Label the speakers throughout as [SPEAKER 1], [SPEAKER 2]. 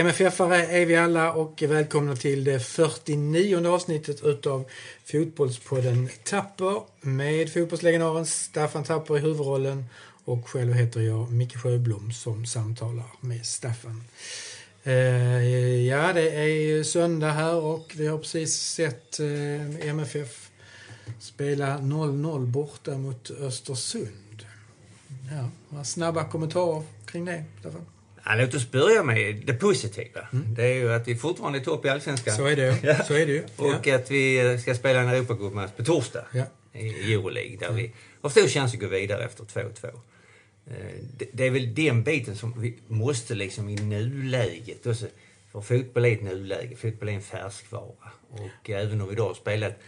[SPEAKER 1] MFF-are är vi alla och välkomna till det 49 avsnittet utav Fotbollspodden Tapper med fotbollslegendaren Staffan Tapper i huvudrollen och själv heter jag Micke Sjöblom som samtalar med Staffan. Eh, ja, det är söndag här och vi har precis sett eh, MFF spela 0-0 borta mot Östersund. Ja, snabba kommentarer kring det, Staffan?
[SPEAKER 2] Ja, låt oss börja med det positiva. Mm. Det är ju att vi fortfarande är topp i Allsvenskan.
[SPEAKER 1] Så är det, ja. Så är det ju.
[SPEAKER 2] Och ja. att vi ska spela en Europacupmatch på torsdag ja. i Euroleague där vi har stor chans att gå vidare efter 2-2. Eh, det är väl den biten som vi måste liksom i nuläget. För fotboll är ett nuläge, fotboll är en färskvara. Och även om vi då har spelat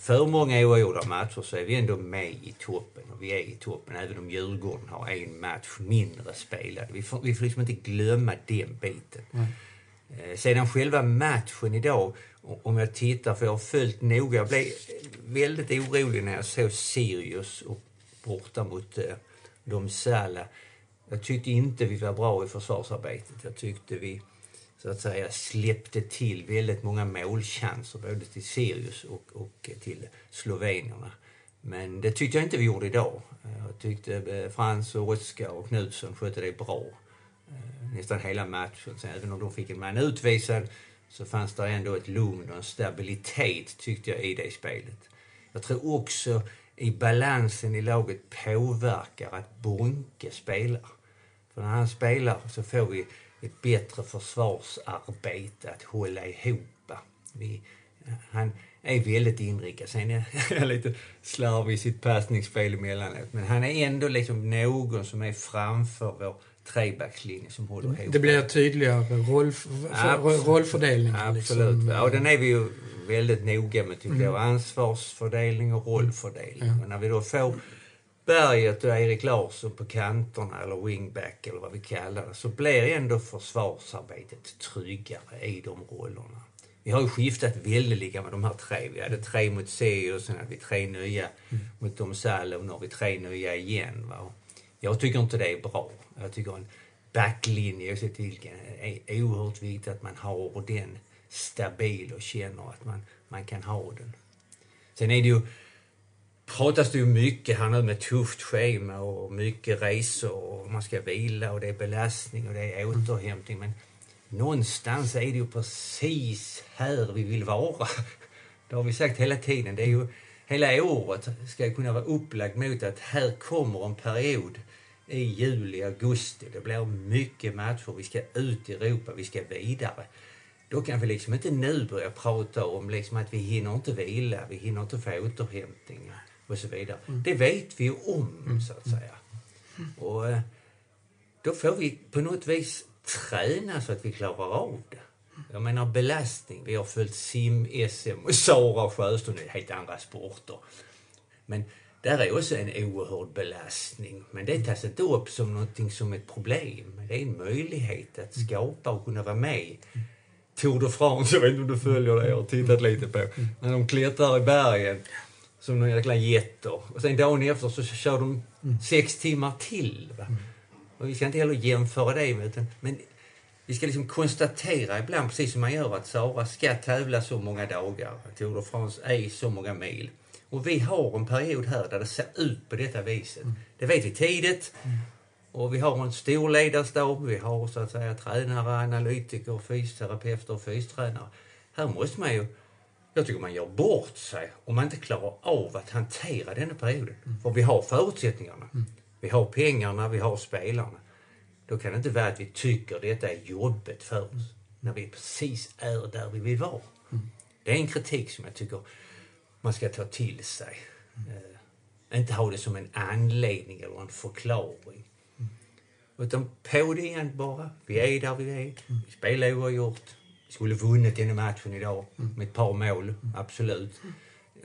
[SPEAKER 2] för många oavgjorda matcher så är vi ändå med i toppen. Och vi är i toppen även om Djurgården har en match mindre spelad. Vi får, vi får liksom inte glömma den biten. Mm. sedan själva matchen idag, om jag tittar, för jag har följt noga. Jag blev väldigt orolig när jag såg Sirius och borta mot eh, Domsala. Jag tyckte inte vi var bra i försvarsarbetet. Jag tyckte vi så att säga släppte till väldigt många målchanser både till Sirius och, och till slovenerna. Men det tyckte jag inte vi gjorde idag. Jag tyckte eh, Frans och Oskar och Knutsson skötte det bra. Eh, nästan hela matchen. Sen, även om de fick en man utvisad så fanns det ändå ett lugn och en stabilitet tyckte jag i det spelet. Jag tror också i balansen i laget påverkar att Bonke spelar. För när han spelar så får vi ett bättre försvarsarbete att hålla ihop. Vi, han är väldigt inriktad. Sen är han lite slarvig i sitt passningsspel emellanåt. Men han är ändå liksom någon som är framför vår trebackslinje som håller ihop.
[SPEAKER 1] Det blir tydligare roll, rollfördelning.
[SPEAKER 2] Absolut. Liksom. Ja, den är vi ju väldigt noga med tycker mm. Ansvarsfördelning och rollfördelning. Mm. Och när vi då får Berget och Erik Larsson på kanterna eller wingback eller vad vi kallar det så blir ändå försvarsarbetet tryggare i de rollerna. Vi har ju skiftat väldigt med de här tre. Vi hade tre mot C och sen hade vi tre nya mm. mot Domsala och nu har vi tre nya igen. Va? Jag tycker inte det är bra. Jag tycker en backlinje oavsett vilken är oerhört viktigt att man har den stabil och känner att man, man kan ha den. Sen är det ju pratas det ju mycket här nu med tufft schema och mycket resor och man ska vila och det är belastning och det är återhämtning. Men någonstans är det ju precis här vi vill vara. Det har vi sagt hela tiden. Det är ju, hela året ska kunna vara upplagt mot att här kommer en period i juli, augusti. Det blir mycket matcher. Vi ska ut i Europa, vi ska vidare. Då kan vi liksom inte nu börja prata om liksom att vi hinner inte vila, vi hinner inte få återhämtning och så vidare. Mm. Det vet vi ju om, mm. så att säga. Och eh, då får vi på något vis träna så att vi klarar av det. Jag menar belastning. Vi har följt sim-SM och Sara Sjöström, det är helt andra sporter. Men där är också en oerhörd belastning. Men det tas inte upp som någonting som ett problem. Det är en möjlighet att skapa och kunna vara med. Tour de France, jag vet inte om du följer det, jag har tittat lite på. När de klättrar i bergen som några jäkla getter. Och sen dagen efter så kör de mm. sex timmar till. Mm. Och vi ska inte heller jämföra det med utan, men vi ska liksom konstatera ibland, precis som man gör, att Sara ska tävla så många dagar. Tour de France är så många mil. Och vi har en period här där det ser ut på detta viset. Mm. Det vet vi tidigt. Mm. Och vi har en stor ledarstab, vi har så att säga tränare, analytiker, fysioterapeuter och fystränare. Här måste man ju jag tycker man gör bort sig om man inte klarar av att hantera denna perioden. Mm. För vi har förutsättningarna. Mm. Vi har pengarna, vi har spelarna. Då kan det inte vara att vi tycker detta är jobbigt för oss. Mm. När vi precis är där vi vill vara. Mm. Det är en kritik som jag tycker man ska ta till sig. Uh, inte ha det som en anledning eller en förklaring. Mm. Utan på det igen bara. Vi är där vi är. Mm. Vi spelar oavgjort skulle vunnit den matchen idag mm. med ett par mål, mm. absolut.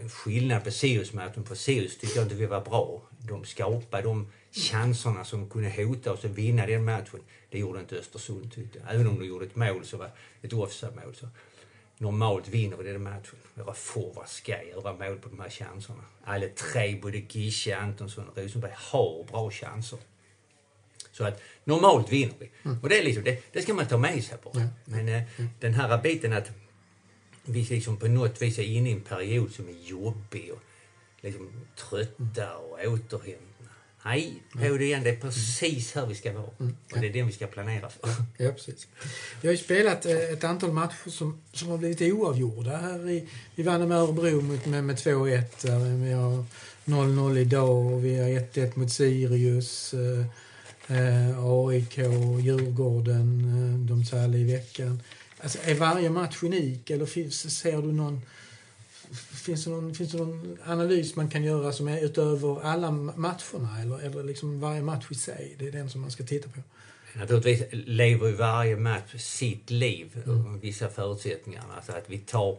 [SPEAKER 2] Skillnad på Sirius-matchen, för Sirius tyckte jag inte vi var bra. De skapade de chanserna som kunde hota oss att vinna den matchen. Det gjorde inte Östersund tyckte jag. Även om de gjorde ett mål, så var ett offside-mål. Så normalt vinner vi den matchen. Våra forwards ska göra mål på de här chanserna. Alla tre, både Gische, Antonsson och Rosenberg, har bra chanser. Så att normalt vinner vi. Mm. Och det, är liksom, det, det ska man ta med sig på. Ja. Men eh, den här biten att vi liksom på något vis är inne i en period som är jobbig och liksom trötta och återhämtning Nej, på det igen. Det är precis här vi ska vara. Mm. Och det är den vi ska planera för.
[SPEAKER 1] Ja, precis. Vi har ju spelat eh, ett antal matcher som, som har blivit oavgjorda. Här i, vi vann med Örebro med, med 2-1. Vi har 0-0 idag och vi har 1-1 mot Sirius. Eh, AIK, Djurgården, eh, de i veckan. Alltså, är varje match unik eller finns, ser du någon Finns det, någon, finns det någon analys man kan göra som är utöver alla matcherna eller, eller liksom varje match i sig? Det är den som man ska titta på.
[SPEAKER 2] Naturligtvis lever ju varje match sitt liv mm. vissa förutsättningar. Alltså att vi tar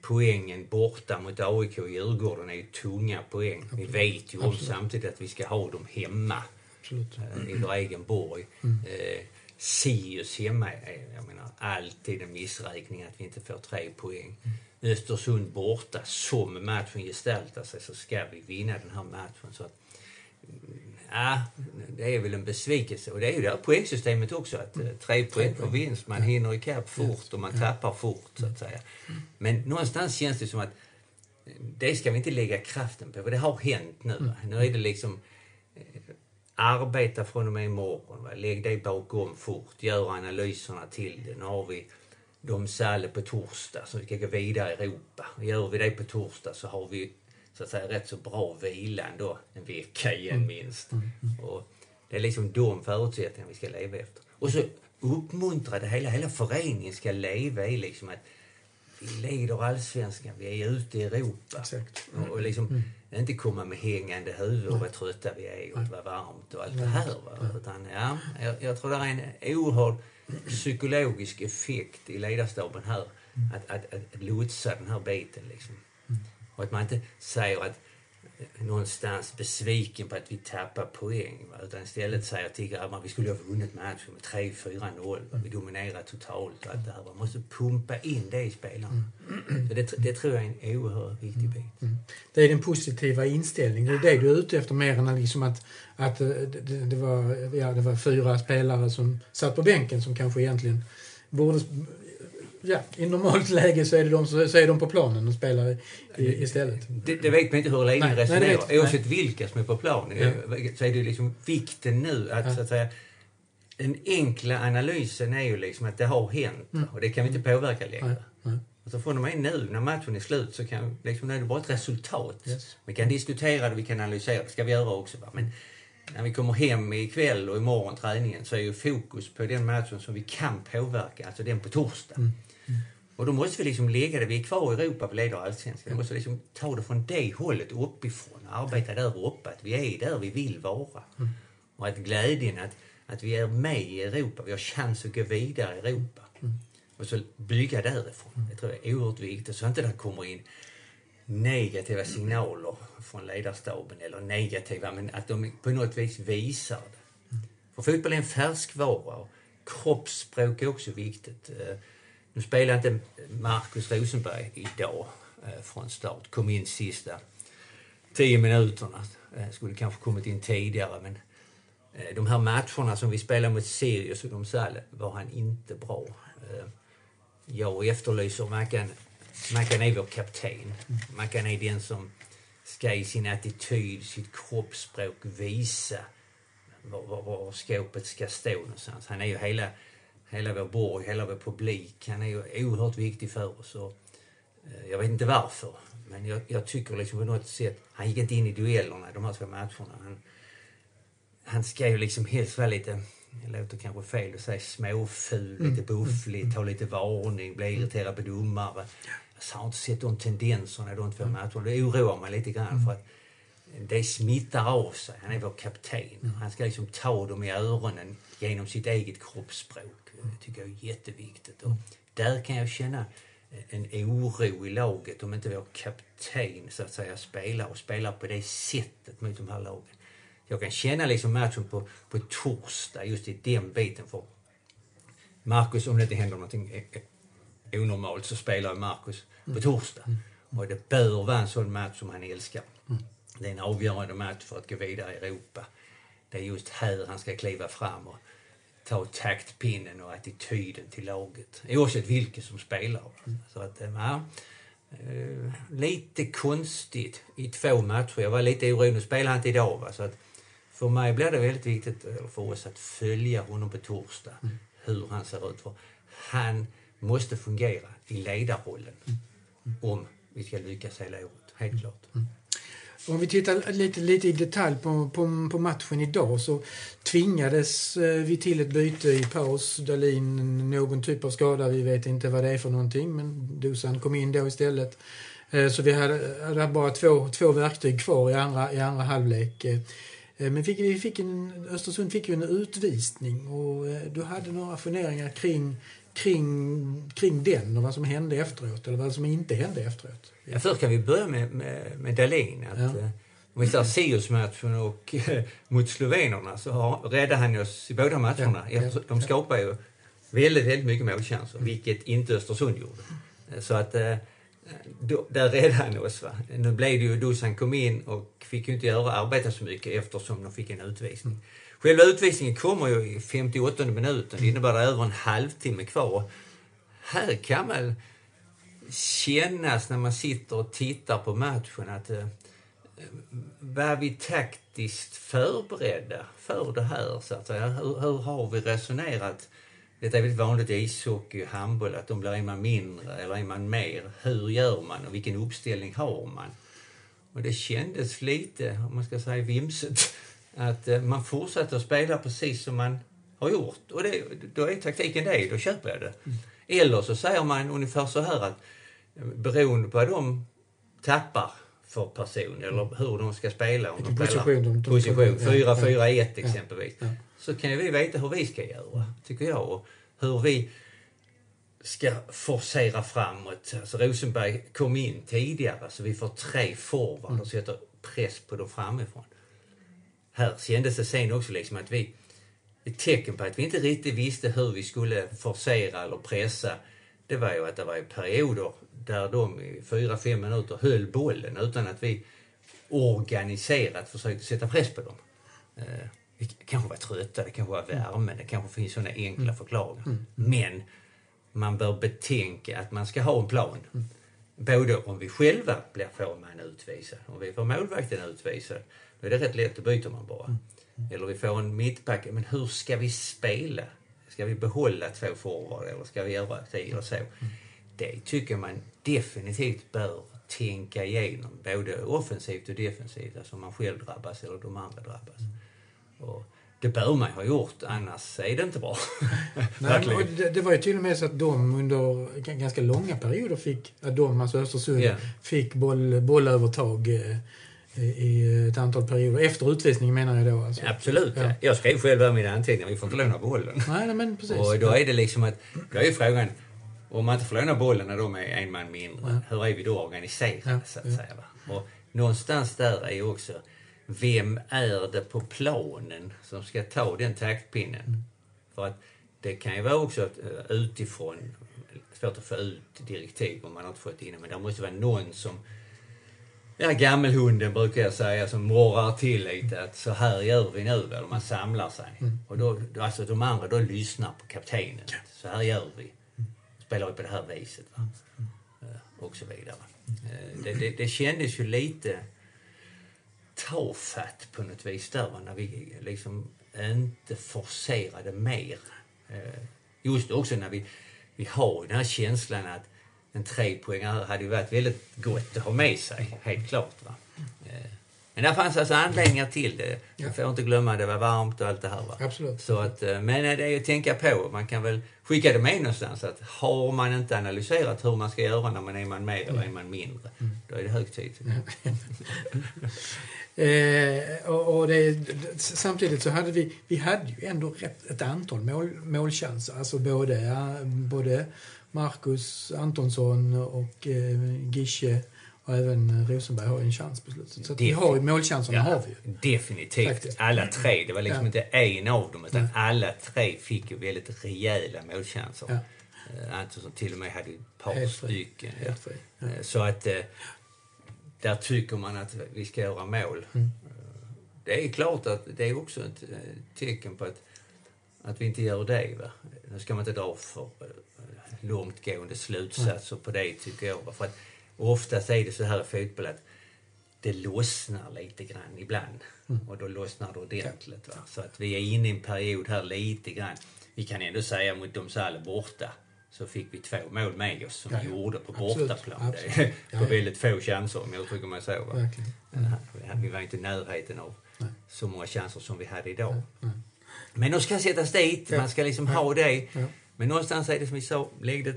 [SPEAKER 2] poängen borta mot AIK och Djurgården är ju tunga poäng. Absolut. Vi vet ju om Absolut. samtidigt att vi ska ha dem hemma. Absolut. Eh, I vår egen borg. Mm. Eh, Sirius hemma är jag menar, alltid en missräkning att vi inte får tre poäng. Mm. Östersund borta, som matchen gestaltar sig, så ska vi vinna den här matchen. Så att, mm, ja, det är väl en besvikelse. Och det är ju det här poängsystemet också, att mm. tre poäng på vinst, man hinner ikapp fort och man tappar fort, så att säga. Men någonstans känns det som att det ska vi inte lägga kraften på, för det har hänt nu. Mm. Nu är det liksom eh, arbeta från och med imorgon. Va? Lägg det bakom fort, gör analyserna till det. Nu har vi Domsalle på torsdag, så vi ska gå vidare i Europa. Gör vi det på torsdag så har vi så att säga rätt så bra vila ändå, en vecka igen mm. minst. Mm. Mm. Och det är liksom de förutsättningarna vi ska leva efter. Och så uppmuntra det hela, hela föreningen ska leva i liksom att vi leder allsvenskan, vi är ute i Europa. Exakt. Och, och liksom mm. inte komma med hängande huvud och vad trötta vi är och vad varmt och allt det här. Va? Utan, ja, jag, jag tror det är en oerhörd psykologisk effekt i ledarstaben här. Att, att, att lotsa den här biten liksom. Och att man inte säger att någonstans besviken på att vi tappar poäng. Va? Utan istället säger till grabbarna vi skulle ha vunnit matchen med 3-4-0. Vi dominerar totalt och allt det här. Man måste pumpa in det i spelarna. Mm. Så det, det, tror jag är en oerhört viktig bit. Mm.
[SPEAKER 1] Det är den positiva inställningen. Det är det du är ute efter mer än liksom att, att eh, det, det, var, ja, det var fyra spelare som satt på bänken som kanske egentligen borde ja, i normalt läge så är, de, så är de på planen och spelar i, istället.
[SPEAKER 2] Det, det vet man inte hur länge resonerar. Oavsett vilka som är på plan ja. så är det liksom vikten nu att, ja. så att säga, den enkla analysen är ju liksom att det har hänt mm. och det kan vi inte påverka längre. Nej. Och så från och med nu när matchen är slut så kan, liksom, är det bara ett resultat. Yes. Vi kan diskutera det, vi kan analysera det, ska vi göra också. Va? Men när vi kommer hem ikväll och imorgon träningen så är ju fokus på den matchen som vi kan påverka, alltså den på torsdag. Mm. Och då måste vi liksom lägga det, vi är kvar i Europa, vi leder allsvenskan. Vi måste liksom ta det från det hållet uppifrån, och arbeta där uppe, att vi är där vi vill vara. Mm. Och att glädjen att, att vi är med i Europa, vi har chans att gå vidare i Europa. Mm. Och så bygga därifrån. Mm. Det tror jag är oerhört viktigt, så inte det kommer in negativa signaler från ledarstaben eller negativa, men att de på något vis visar det. Mm. För fotboll är en färskvara kroppsspråk är också viktigt. Eh, nu spelar inte Markus Rosenberg idag eh, från start. Kom in sista tio minuterna. Eh, skulle kanske kommit in tidigare men eh, de här matcherna som vi spelade mot Sirius och Domsal var han inte bra. Eh, jag efterlyser Mackan. Mackan är vår kapten. Mackan är den som ska i sin attityd, sitt kroppsspråk visa var, var, var skåpet ska stå någonstans. Han är ju hela hela vår borg, hela vår publik. Han är ju oerhört viktig för oss. Och, eh, jag vet inte varför, men jag, jag, tycker liksom på något sätt, han gick inte in i duellerna de här två matcherna. Han, han ska ju liksom helst vara lite, det låter kanske fel att säga småful, mm. lite bufflig, mm. ta lite varning, bli irriterad på domare. Jag har inte sett de tendenserna i de två mm. matcherna. Det oroar mig lite grann mm. för att det smittar av sig. Han är vår kapten. Mm. Han ska liksom ta dem i öronen genom sitt eget kroppsspråk. Det tycker jag är jätteviktigt. Och där kan jag känna en oro i laget om inte vår kapten så att säga spelar och spelar på det sättet mot de här lagen. Jag kan känna liksom matchen på, på torsdag just i den biten. för Marcus, om det inte händer någonting onormalt så spelar Marcus på mm. torsdag. Mm. Och det bör vara en sån match som han älskar. Mm. Det är en avgörande match för att gå vidare i Europa. det är just här han ska kliva fram och ta taktpinnen och attityden till laget. Oavsett vilket som spelar. Så att, eh, ja, eh, lite konstigt i två matcher. Jag var lite orolig. Nu spelar han inte idag. Va? Så att för mig blir det väldigt viktigt, eller för oss, att följa honom på torsdag.
[SPEAKER 1] Mm.
[SPEAKER 2] Hur han ser ut. För han måste fungera i ledarrollen om vi ska lyckas hela året. Helt klart.
[SPEAKER 1] Om vi tittar lite, lite i detalj på, på, på matchen idag så tvingades eh, vi till ett byte i paus. Dalin någon typ av skada, vi vet inte vad det är för någonting men Dusan kom in då istället. Eh, så vi hade, hade bara två, två verktyg kvar i andra, i andra halvlek. Eh, men fick, vi fick en, Östersund fick ju en utvisning och du hade några funderingar kring, kring, kring den och vad som hände efteråt eller vad som inte hände efteråt.
[SPEAKER 2] Ja, först kan vi börja med, med, med Dahlin. Att,
[SPEAKER 1] Ja.
[SPEAKER 2] eh, Om vi ser Sirius-matchen och eh, mot slovenerna så har, räddade han oss i båda matcherna.
[SPEAKER 1] Ja, ja,
[SPEAKER 2] De skapar ju väldigt, väldigt mycket målchanser, vilket inte Östersund gjorde. Eh, Så att då, där räddade han oss. Va? Nu blev det ju Dusan kom in och fick ju inte göra arbeta så mycket eftersom de fick en utvisning. Själva utvisningen kommer ju i 58 minuten. Det innebär det över en halvtimme kvar. Här kan man kännas när man sitter och tittar på matchen att eh, var vi taktiskt förberedda för det här? Så att säga? Hur, hur har vi resonerat? Det är väldigt vanligt i ishockey och handboll att de blir man mindre eller är man mer. Hur gör man och vilken uppställning har man? Och det kändes lite, om man ska säga vimset, att eh, man fortsatte att spela precis som man har gjort. Och det, då är taktiken det, då köper jag det. Eller så säger man ungefär så här att eh, beroende på vad de tappar för person eller hur de ska spela. Om de
[SPEAKER 1] position de- de-
[SPEAKER 2] position,
[SPEAKER 1] ja,
[SPEAKER 2] 4-4-1
[SPEAKER 1] ja.
[SPEAKER 2] exempelvis.
[SPEAKER 1] Ja.
[SPEAKER 2] Så kan ju vi veta hur vi ska göra, tycker jag. Och hur vi ska forcera framåt. Alltså Rosenberg kom in tidigare så vi får tre forward och sätter press på dem framifrån. Här kändes det sen också liksom att vi... Ett tecken på att vi inte riktigt visste hur vi skulle forcera eller pressa det var ju att det var perioder där de i fyra, fem minuter höll bollen utan att vi organiserat försökte sätta press på dem. Eh, vi kanske var trötta, det kanske var värmen, det kanske finns sådana enkla förklaringar. Men man bör betänka att man ska ha en plan. Både om vi själva blir får man utvisad, om vi får målvakten utvisad, då är det rätt lätt, då byter man bara. Eller vi får en mittback, men hur ska vi spela? Ska vi behålla två forward eller ska vi göra det eller så? Det tycker man definitivt bör tänka igenom, både offensivt och defensivt, alltså om man själv drabbas eller de andra drabbas. Och det bör man ha gjort, annars är det inte bra.
[SPEAKER 1] Nej, det, det var ju till och med så att de under ganska långa perioder fick, att de, alltså Östersund,
[SPEAKER 2] Ja.
[SPEAKER 1] fick boll, bollövertag eh, i ett antal perioder. Efter utvisningen menar jag då. Alltså.
[SPEAKER 2] Absolut.
[SPEAKER 1] Ja.
[SPEAKER 2] Jag skrev själv här mina anteckningar, vi får inte låna bollen.
[SPEAKER 1] Nej, men precis.
[SPEAKER 2] Och då är det liksom att, då är frågan, om man inte får låna bollen när de är en man mindre, hur är vi då organiserade
[SPEAKER 1] Ja,
[SPEAKER 2] så att
[SPEAKER 1] ja.
[SPEAKER 2] säga? Va? Och någonstans där är ju också, vem är det på planen som ska ta den taktpinnen?
[SPEAKER 1] Mm.
[SPEAKER 2] För att det kan ju vara också eh, utifrån, svårt att få ut direktiv om man har inte fått in det, men det måste vara någon som Ja, gammelhunden brukar jag säga som morrar till lite att så här gör vi nu väl, man samlar sig. Och då, alltså de andra då lyssnar på kaptenen. Så här gör vi. Spelar vi på det här viset. Va? Eh, Och så vidare. Eh, Det, det, det kändes ju lite tafatt på något vis där när vi liksom inte forcerade mer. Eh, Just också när vi, vi har den här känslan att en trepoängare hade ju varit väldigt gott att ha med sig, helt klart. Va? Eh, Men där fanns alltså anledningar till det.
[SPEAKER 1] Ja.
[SPEAKER 2] Får inte glömma det var varmt och allt det här. Va?
[SPEAKER 1] Absolut.
[SPEAKER 2] Så att, eh, men det är ju att tänka på. Man kan väl skicka det med någonstans att har man inte analyserat hur man ska göra när man är man mer eller är man mindre, då är det hög tid.
[SPEAKER 1] Eh, och, och det, samtidigt så hade vi, vi hade ju ändå rätt, ett antal mål, målchanser. Alltså både, både Marcus Antonsson och eh, Gische och även Rosenberg har ju en chans på slutet. Så vi har ju målchanserna har vi ju.
[SPEAKER 2] definitivt.
[SPEAKER 1] Faktiskt.
[SPEAKER 2] Alla tre. Det var liksom
[SPEAKER 1] Ja.
[SPEAKER 2] inte en av dem, utan alla tre fick ju väldigt rejäla målchanser.
[SPEAKER 1] Ja.
[SPEAKER 2] Eh, Antonsson till och med hade ett par
[SPEAKER 1] Helt
[SPEAKER 2] stycken. ja.
[SPEAKER 1] Helt fri. Ja.
[SPEAKER 2] Eh, Så att eh, där tycker man att vi ska göra mål.
[SPEAKER 1] Mm.
[SPEAKER 2] Det är klart att det är också ett tecken på att, att vi inte gör det. Va? Nu ska man inte dra för eh, långtgående slutsatser på det tycker jag. Va? För att oftast är det så här i fotboll att det lossnar lite grann ibland. Mm. Och då lossnar det ordentligt. Va? Så att vi är inne i en period här lite grann. Vi kan ändå säga mot Domsalle borta så fick vi två mål med oss som ja, vi gjorde på bortaplan. Absolut. på ja, väldigt få chanser om jag uttrycker mig så. Va? Mm. Vi var inte i närheten av Nej. så många chanser som vi hade idag. Nej. Men de ska sättas dit, man ska liksom ha det. Men någonstans är det som vi sa, lägg det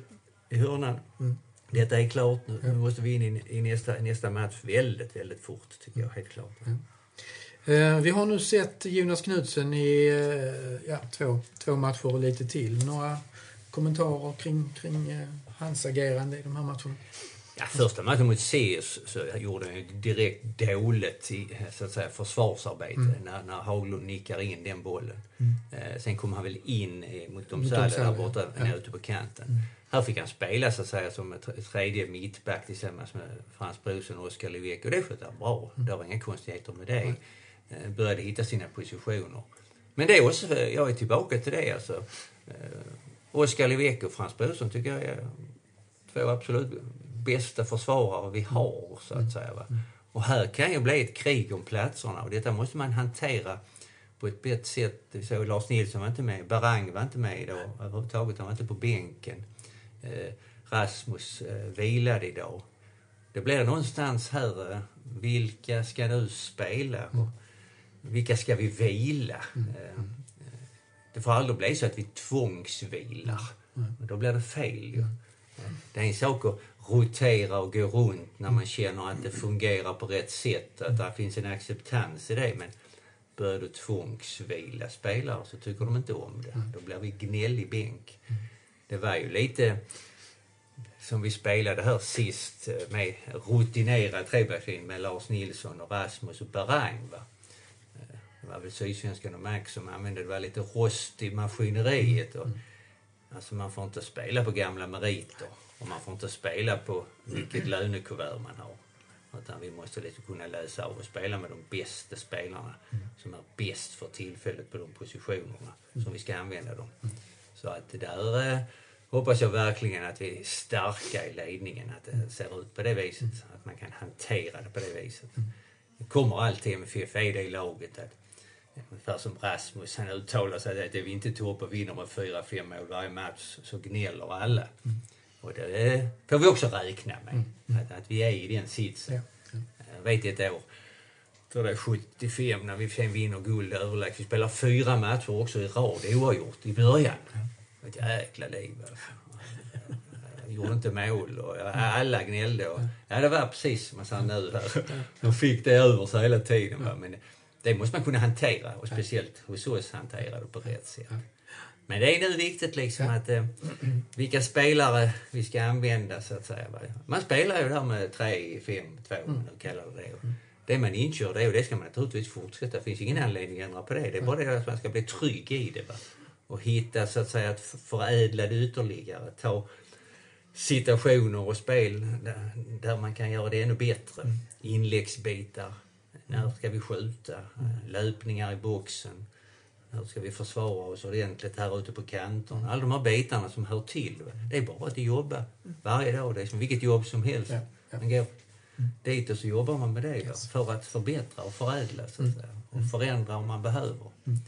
[SPEAKER 2] i hörnan. Mm. Detta är klart nu. Nu måste vi in i, i nästa, nästa match väldigt, väldigt fort tycker jag. Helt klart.
[SPEAKER 1] Eh, vi har nu sett Jonas Knutsen i eh, ja, två, två matcher och lite till. Några kommentarer kring, kring eh, hans agerande i de här matcherna?
[SPEAKER 2] Ja, första matchen mot Sirius så gjorde han ju direkt dåligt i, så att säga, försvarsarbete mm. när, när Haglund nickar in den bollen. Mm. Eh, sen kom han väl in eh, mot Domsalle där borta ja. ute på kanten. Mm. Här fick han spela så att säga som ett tredje mittback tillsammans med Frans Brorsson och Oskar Livek och det skötte han bra. Mm. Det var inga konstigheter med det. Eh, började hitta sina positioner. Men det är också, jag är tillbaka till det alltså. Eh, Oskar Livek och Frans Brorsson tycker jag är två absolut bästa försvarare vi har, så att säga. Va? Och här kan ju bli ett krig om platserna och detta måste man hantera på ett bättre sätt. Vi såg Lars Nilsson var inte med, Barang var inte med idag överhuvudtaget, han var inte på bänken. Eh, Rasmus eh, vilade idag. Det blir någonstans här, eh, vilka ska nu spela? Och vilka ska vi vila? Eh, det får aldrig bli så att vi tvångsvilar. Mm. Då blir det fel ju. Det är en sak att rotera och gå runt när man känner att det fungerar på rätt sätt, att det finns en acceptans i det. Men börjar du tvångsvila spelare så tycker de inte om det. Då blir vi gnällig bänk. Det var ju lite som vi spelade här sist med rutinerad trebackslinje med Lars Nilsson och Rasmus och Berang. Va? Det var väl Sydsvenskan och Max som använde det. var lite rost i maskineriet. Och, Alltså man får inte spela på gamla meriter. Och man får inte spela på vilket lönekuvert man har. Utan vi måste lite kunna läsa av och spela med de bästa spelarna som är bäst för tillfället på de positionerna som vi ska använda dem. Så att där eh, hoppas jag verkligen att vi är starka i ledningen, att det ser ut på det viset. Att man kan hantera det på det viset. Det kommer alltid MFF är det laget att Ungefär som Rasmus, han uttalar sig att är vi inte topp och vinner med 4-5 mål varje match så gnäller alla. Mm. Och det får vi också räkna med, mm. att, att, vi är i den sitsen. Ja. Ja. Jag vet ett år, tror det är 75, när vi sen vinner guld överlägset. Vi spelar fyra matcher också i rad oavgjort i början. Ja. Ett jäkla liv alltså. Jag gjorde inte mål och alla gnällde. Och, ja, det var precis som man sa nu här. De fick det över sig hela tiden. Va? Men det måste man kunna hantera och speciellt hos oss hantera det på rätt sätt. Men det är nu viktigt liksom att eh, vilka spelare vi ska använda så att säga. Man spelar ju där med 3, 5, 2 mm. man kallar det. Och det man inkör det och det ska man naturligtvis fortsätta. Det finns ingen anledning att ändra på det. Det är bara det att man ska bli trygg i det. Va? Och hitta så att säga att förädla det ytterligare. Ta situationer och spel där, där man kan göra det ännu bättre. Mm. Inläggsbitar när ska vi skjuta? Löpningar i boxen. Hur ska vi försvara oss ordentligt här ute på kanterna? Alla de här bitarna som hör till. Det är bara att jobba varje dag. Det är som vilket jobb som helst. Ja, ja. Man går dit och så jobbar man med det yes. för att förbättra och förädla så att mm. säga. Och förändra om man behöver. Mm.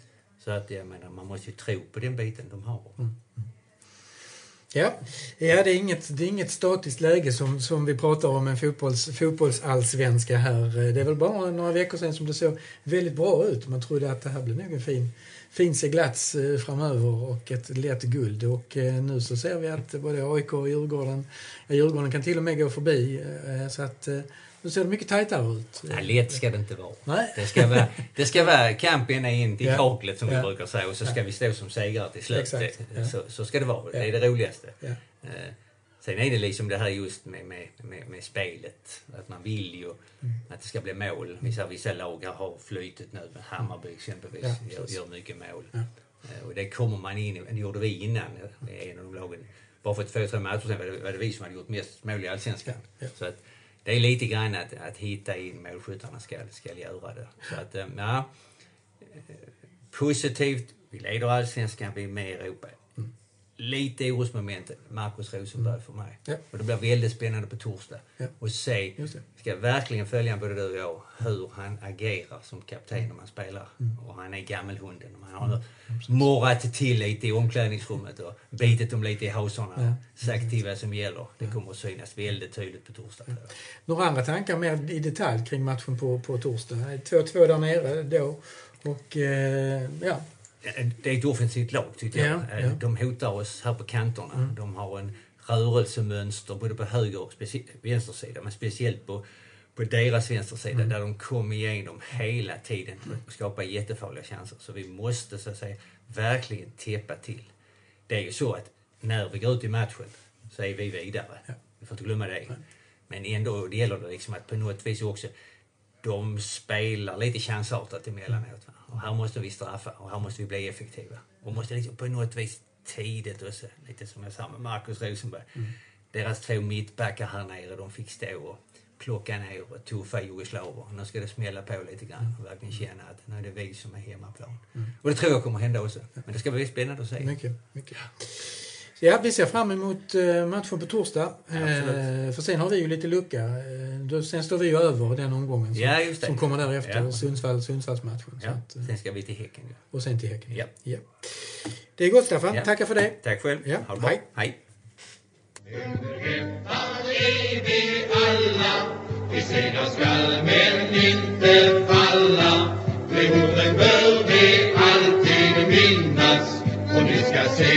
[SPEAKER 2] Så att jag menar, man måste ju tro på den biten de har. Mm.
[SPEAKER 1] Ja, ja det, är inget, det är inget statiskt läge som, som vi pratar om en fotbolls, fotbollsallsvenska här. Det är väl bara några veckor sedan som det såg väldigt bra ut. Man trodde att det här blir nog en fin, fin seglats eh, framöver och ett lätt guld. Och eh, nu så ser vi att både AIK och Djurgården, Djurgården kan till och med gå förbi. Eh, så att nu ser det mycket tajtare ut.
[SPEAKER 2] Nej, lätt ska det inte vara. Nej. Det, ska vara det ska vara kamp ända in till ja. kaklet som ja. vi brukar säga och så ska ja. vi stå som segrare till slut. Exakt. Så, så ska det vara. Det är det roligaste. Uh, sen är det liksom det här just med, med, med, med spelet. Att man vill ju mm. att det ska bli mål. Vissa, vissa lag har flytet nu. Hammarby exempelvis gör, gör mycket mål. Uh, och det kommer man in i. Det gjorde vi innan. En av de lagen. Bara för två, tre matcher sen var det, var det vi som hade gjort mest mål i Allsvenskan. Så att, det är lite grann att, att hitta in målskyttarna ska, ska göra det. Så att, eh, ja. Eh, positivt, vi leder allsvenskan, vi är med i Europa. Lite orosmoment, Marcus Rosenberg för mig.
[SPEAKER 1] Ja.
[SPEAKER 2] Och det blir väldigt spännande på torsdag.
[SPEAKER 1] Ja.
[SPEAKER 2] Och se, ska verkligen följa både du och jag, hur han agerar som kapten när man spelar.
[SPEAKER 1] Mm.
[SPEAKER 2] Och han är gammelhunden. Han har morrat till lite i omklädningsrummet och bitit dem lite i hasorna. Sagt till vad som gäller. Det kommer att synas väldigt tydligt på torsdag.
[SPEAKER 1] Några andra tankar mer i detalj kring matchen på, på torsdag? 2-2 där nere då. Och eh, ja,
[SPEAKER 2] Det är ett offensivt lag tycker jag.
[SPEAKER 1] Ja, ja. Mm.
[SPEAKER 2] De hotar oss här på kanterna. De har en rörelsemönster både på höger och vänstersida. Men speciellt på, på deras vänstersida
[SPEAKER 1] Mm.
[SPEAKER 2] där de kommer igenom hela tiden och skapar jättefarliga chanser. Så vi måste så att säga verkligen täppa till. Det är ju så att när vi går ut i matchen så är vi vidare. Vi får inte glömma det. Men ändå det gäller det liksom att på något vis också de spelar lite chansartat emellanåt. Va? Och här måste vi straffa och här måste vi bli effektiva. Och måste liksom på något vis tidigt också, lite som jag sa med Marcus Rosenberg. Deras två mittbackar här nere, de fick stå och plocka ner och tuffa jugoslaver. Nu ska det smälla på lite grann och verkligen känna att nu är det vi som är hemmaplan. Och det tror jag kommer hända också. Men det ska bli spännande att se.
[SPEAKER 1] mycket. mycket. Ja, vi ser fram emot eh, matchen på torsdag. Eh,
[SPEAKER 2] Absolut.
[SPEAKER 1] för sen har vi ju lite lucka. Eh, då, sen står vi ju över den omgången som,
[SPEAKER 2] Ja, just det.
[SPEAKER 1] som kommer därefter.
[SPEAKER 2] Ja.
[SPEAKER 1] Sundsvall, Sundsvallsmatchen. Så
[SPEAKER 2] Ja,
[SPEAKER 1] att,
[SPEAKER 2] sen ska vi till Häcken. Ja.
[SPEAKER 1] och sen till Häcken.
[SPEAKER 2] Ja.
[SPEAKER 1] Ja. Det är gott Staffan.
[SPEAKER 2] Ja.
[SPEAKER 1] Tackar för det.
[SPEAKER 2] Tack själv.
[SPEAKER 1] Ja,
[SPEAKER 2] Ha det bra.
[SPEAKER 1] hej.
[SPEAKER 2] hej.
[SPEAKER 3] är vi alla Vi segrar skall men inte falla orden bör Och ni ska se